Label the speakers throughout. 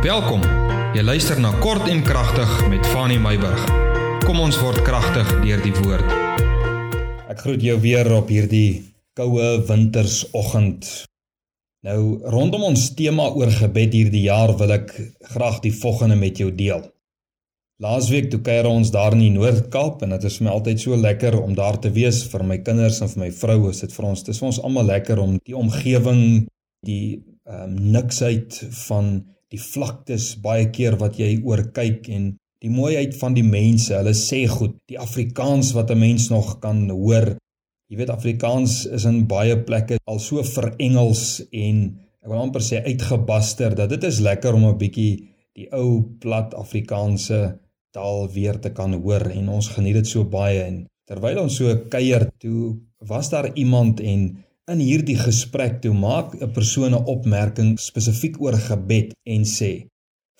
Speaker 1: Welkom. Jy luister na Kort en Kragtig met Fanny Meyburg. Kom ons word kragtig deur die woord.
Speaker 2: Ek groet jou weer op hierdie koue wintersoggend. Nou rondom ons tema oor gebed hierdie jaar wil ek graag die volgende met jou deel. Laasweek toe kuier ons daar in die Noord-Kaap en dit is vir my altyd so lekker om daar te wees vir my kinders en vir my vrou. Is dit vir ons, dis vir ons almal lekker om die omgewing, die ehm um, niksheid van die vlaktes baie keer wat jy oor kyk en die mooiheid van die mense. Hulle sê goed, die Afrikaans wat 'n mens nog kan hoor. Jy weet Afrikaans is in baie plekke al so verengels en ek wil amper sê uitgebaster dat dit is lekker om 'n bietjie die ou plat Afrikaanse taal weer te kan hoor en ons geniet dit so baie en terwyl ons so kuier toe was daar iemand en In hierdie gesprek toe maak 'n persoon 'n opmerking spesifiek oor gebed en sê: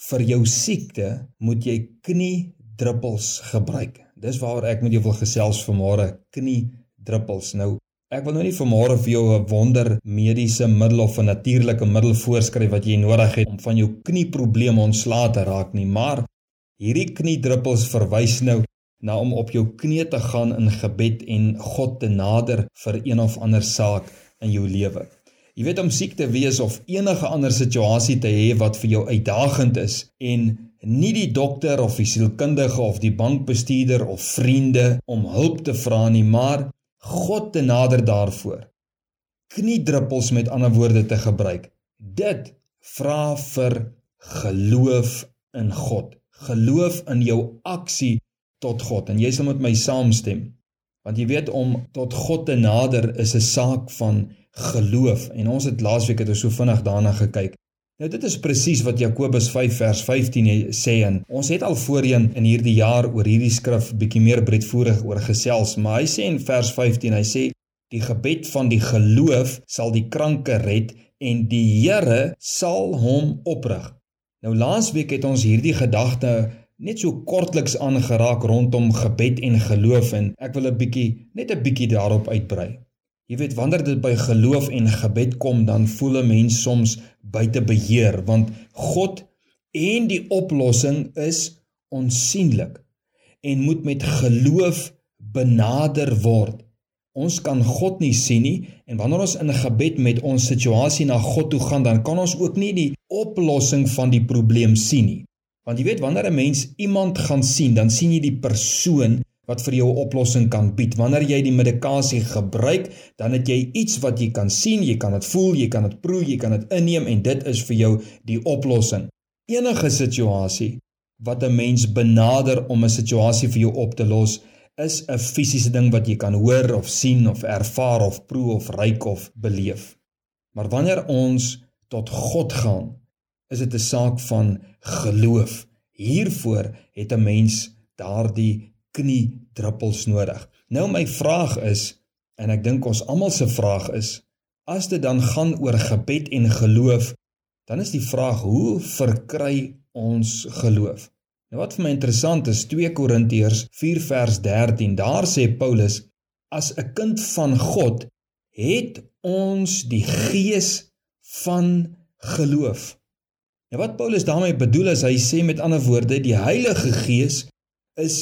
Speaker 2: "Vir jou siekte moet jy kniedruppels gebruik." Dis waaroor ek met jou wil gesels vanmôre, kniedruppels. Nou, ek wil nou nie vanmôre vir jou 'n wonder mediese middel of 'n natuurlike middel voorskryf wat jy nodig het om van jou knieprobleme ontslae te raak nie, maar hierdie kniedruppels verwys nou na om op jou knie te gaan in gebed en God te nader vir een of ander saak in jou lewe. Jy weet om siek te wees of enige ander situasie te hê wat vir jou uitdagend is en nie die dokter of die sielkundige of die bankbestuurder of vriende om hulp te vra nie, maar God te nader daarvoor. Kniedruppels met ander woorde te gebruik. Dit vra vir geloof in God. Geloof in jou aksie tot God en jy sal met my saamstem. Want jy weet om tot God te nader is 'n saak van geloof en ons het laasweek het ons so vinnig daarna gekyk. Nou dit is presies wat Jakobus 5 vers 15 sê en ons het al voorheen in hierdie jaar oor hierdie skrif bietjie meer breedvoerig oor gesels, maar hy sê in vers 15, hy sê die gebed van die geloof sal die kranke red en die Here sal hom oprig. Nou laasweek het ons hierdie gedagte net so kortliks aangeraak rondom gebed en geloof en ek wil 'n bietjie net 'n bietjie daarop uitbrei. Jy weet wanneer dit by geloof en gebed kom dan voel 'n mens soms buite beheer want God en die oplossing is onsigbaar en moet met geloof benader word. Ons kan God nie sien nie en wanneer ons in gebed met ons situasie na God toe gaan dan kan ons ook nie die oplossing van die probleem sien nie. Want jy weet wanneer 'n mens iemand gaan sien, dan sien jy die persoon wat vir jou 'n oplossing kan bied. Wanneer jy die medikasie gebruik, dan het jy iets wat jy kan sien, jy kan dit voel, jy kan dit proe, jy kan dit inneem en dit is vir jou die oplossing. Enige situasie wat 'n mens benader om 'n situasie vir jou op te los, is 'n fisiese ding wat jy kan hoor of sien of ervaar of proe of ruik of beleef. Maar wanneer ons tot God gaan, is dit 'n saak van geloof. Hiervoor het 'n mens daardie knie druppels nodig. Nou my vraag is en ek dink ons almal se vraag is as dit dan gaan oor gebed en geloof, dan is die vraag hoe verkry ons geloof? Nou wat vir my interessant is 2 Korintiërs 4 vers 13. Daar sê Paulus as 'n kind van God het ons die gees van geloof. Nou wat Paulus daarmee bedoel is hy sê met ander woorde die Heilige Gees is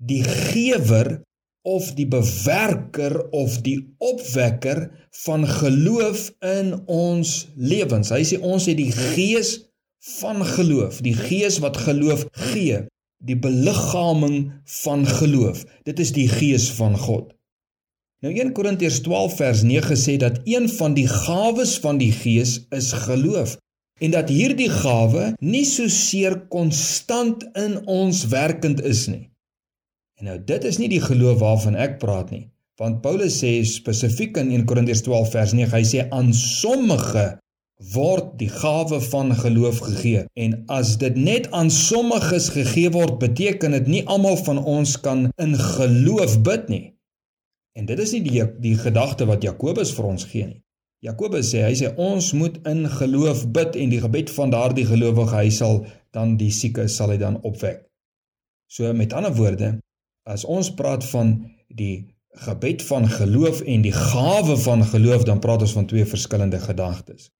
Speaker 2: die gewer of die bewerker of die opwekker van geloof in ons lewens. Hy sê ons het die gees van geloof, die gees wat geloof gee, die beliggaaming van geloof. Dit is die gees van God. Nou 1 Korintiërs 12 vers 9 sê dat een van die gawes van die gees is geloof en dat hierdie gawe nie so seer konstant in ons werkend is nie. En nou dit is nie die geloof waarvan ek praat nie, want Paulus sê spesifiek in 1 Korintiërs 12 vers 9, hy sê aan sommige word die gawe van geloof gegee en as dit net aan sommiges gegee word beteken dit nie almal van ons kan in geloof bid nie. En dit is nie die die gedagte wat Jakobus vir ons gee nie. Jakobus sê hy sê ons moet in geloof bid en die gebed van daardie gelowige hy sal dan die sieke sal hy dan opwek. So met ander woorde, as ons praat van die gebed van geloof en die gawe van geloof, dan praat ons van twee verskillende gedagtes.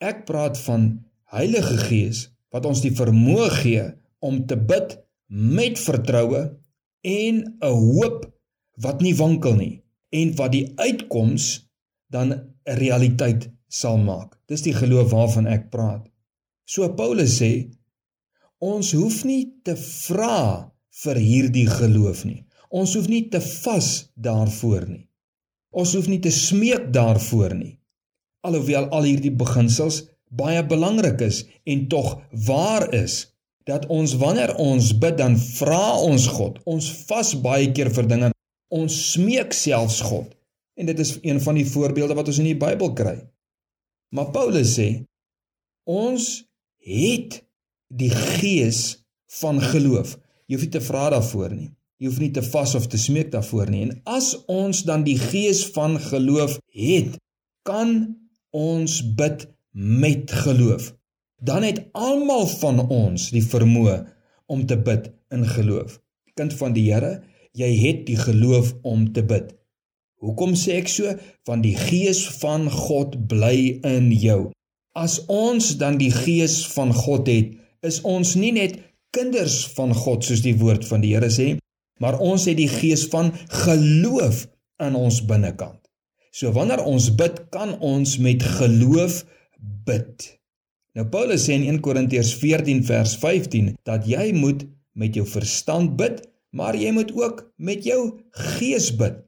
Speaker 2: Ek praat van Heilige Gees wat ons die vermoë gee om te bid met vertroue en 'n hoop wat nie wankel nie en wat die uitkoms dan 'n realiteit sal maak. Dis die geloof waarvan ek praat. So Paulus sê ons hoef nie te vra vir hierdie geloof nie. Ons hoef nie te vas daarvoor nie. Ons hoef nie te smeek daarvoor nie. Alhoewel al hierdie beginsels baie belangrik is en tog waar is dat ons wanneer ons bid dan vra ons God. Ons vas baie keer vir dinge. Ons smeek selfs God. En dit is een van die voorbeelde wat ons in die Bybel kry. Maar Paulus sê ons het die gees van geloof. Jy hoef nie te vra daarvoor nie. Jy hoef nie te vas of te smeek daarvoor nie. En as ons dan die gees van geloof het, kan ons bid met geloof. Dan het almal van ons die vermoë om te bid in geloof. Kind van die Here, jy het die geloof om te bid. Hoekom sê ek so? Want die gees van God bly in jou. As ons dan die gees van God het, is ons nie net kinders van God soos die woord van die Here sê, maar ons het die gees van geloof in ons binnekant. So wanneer ons bid, kan ons met geloof bid. Nou Paulus sê in 1 Korintiërs 14 vers 15 dat jy moet met jou verstand bid, maar jy moet ook met jou gees bid.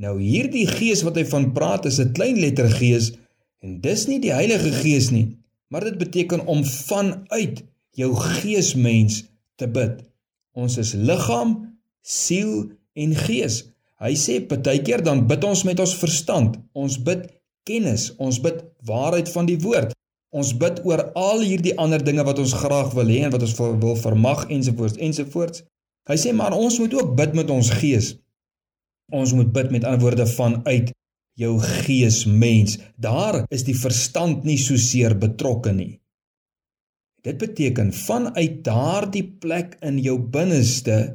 Speaker 2: Nou hierdie gees wat hy van praat is 'n klein letter gees en dis nie die Heilige Gees nie, maar dit beteken om vanuit jou geesmens te bid. Ons is liggaam, siel en gees. Hy sê partykeer dan bid ons met ons verstand. Ons bid kennis, ons bid waarheid van die woord. Ons bid oor al hierdie ander dinge wat ons graag wil hê en wat ons wil vermag ensovoorts ensovoorts. Hy sê maar ons moet ook bid met ons gees. Ons moet bid met ander woorde vanuit jou gees mens. Daar is die verstand nie so seer betrokke nie. Dit beteken vanuit daardie plek in jou binneste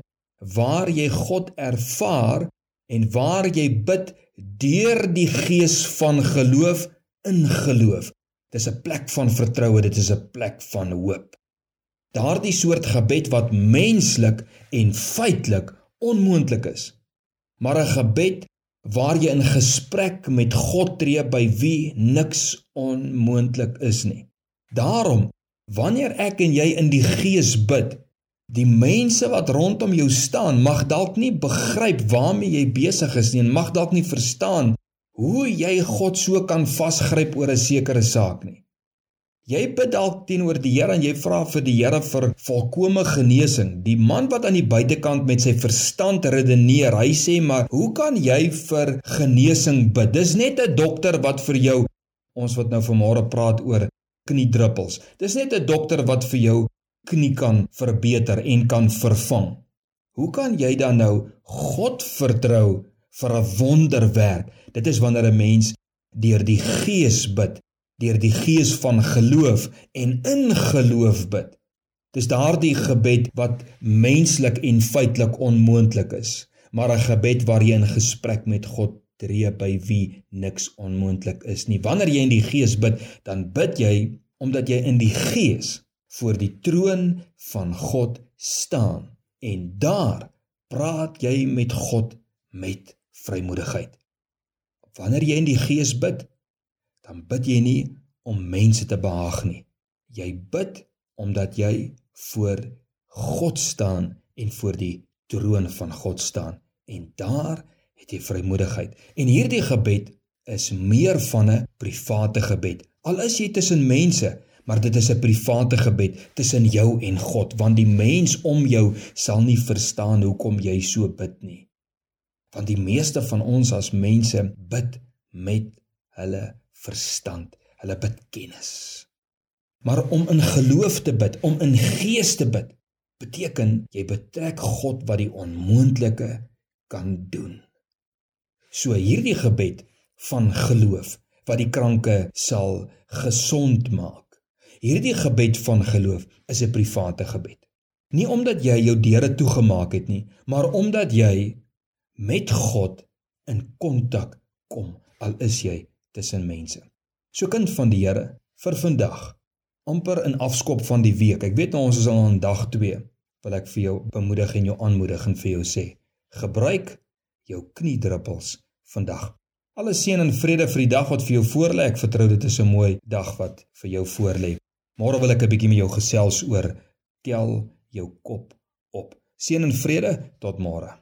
Speaker 2: waar jy God ervaar en waar jy bid deur die gees van geloof in geloof. Dis 'n plek van vertroue, dit is 'n plek van hoop. Daardie soort gebed wat menslik en feitelik onmoontlik is. Maar 'n gebed waar jy in gesprek met God tree by wie niks onmoontlik is nie. Daarom Wanneer ek en jy in die gees bid, die mense wat rondom jou staan mag dalk nie begryp waarmee jy besig is nie en mag dalk nie verstaan hoe jy God so kan vasgryp oor 'n sekere saak nie. Jy bid dalk teenoor die Here en jy vra vir die Here vir volkomme genesing. Die man wat aan die buitekant met sy verstand redeneer, hy sê maar, "Hoe kan jy vir genesing bid? Dis net 'n dokter wat vir jou ons wat nou vanmôre praat oor kniedruppels. Dis net 'n dokter wat vir jou knie kan verbeter en kan vervang. Hoe kan jy dan nou God vertrou vir 'n wonderwerk? Dit is wanneer 'n mens deur die Gees bid, deur die Gees van geloof en in geloof bid. Dis daardie gebed wat menslik en feitelik onmoontlik is, maar 'n gebed waar jy in gesprek met God tree by wie niks onmoontlik is nie. Wanneer jy in die gees bid, dan bid jy omdat jy in die gees voor die troon van God staan en daar praat jy met God met vrymoedigheid. Wanneer jy in die gees bid, dan bid jy nie om mense te behaag nie. Jy bid omdat jy voor God staan en voor die troon van God staan en daar het jy vrymoedigheid. En hierdie gebed is meer van 'n private gebed. Al is jy tussen mense, maar dit is 'n private gebed tussen jou en God, want die mens om jou sal nie verstaan hoekom jy so bid nie. Want die meeste van ons as mense bid met hulle verstand. Hulle bid kennis. Maar om in geloof te bid, om in gees te bid, beteken jy betrek God wat die onmoontlike kan doen. So hierdie gebed van geloof wat die kranke sal gesond maak. Hierdie gebed van geloof is 'n private gebed. Nie omdat jy jou deure toegemaak het nie, maar omdat jy met God in kontak kom al is jy tussen mense. So kind van die Here vir vandag. amper in afskop van die week. Ek weet nou ons is al aan dag 2. Wil ek vir jou bemoedig en jou aanmoedig en vir jou sê: gebruik jou kniedruppels vandag. Alle seën en vrede vir die dag wat vir jou voorlê. Ek vertrou dit is 'n mooi dag wat vir jou voorlê. Môre wil ek 'n bietjie met jou gesels oor tel jou kop op. Seën en vrede tot môre.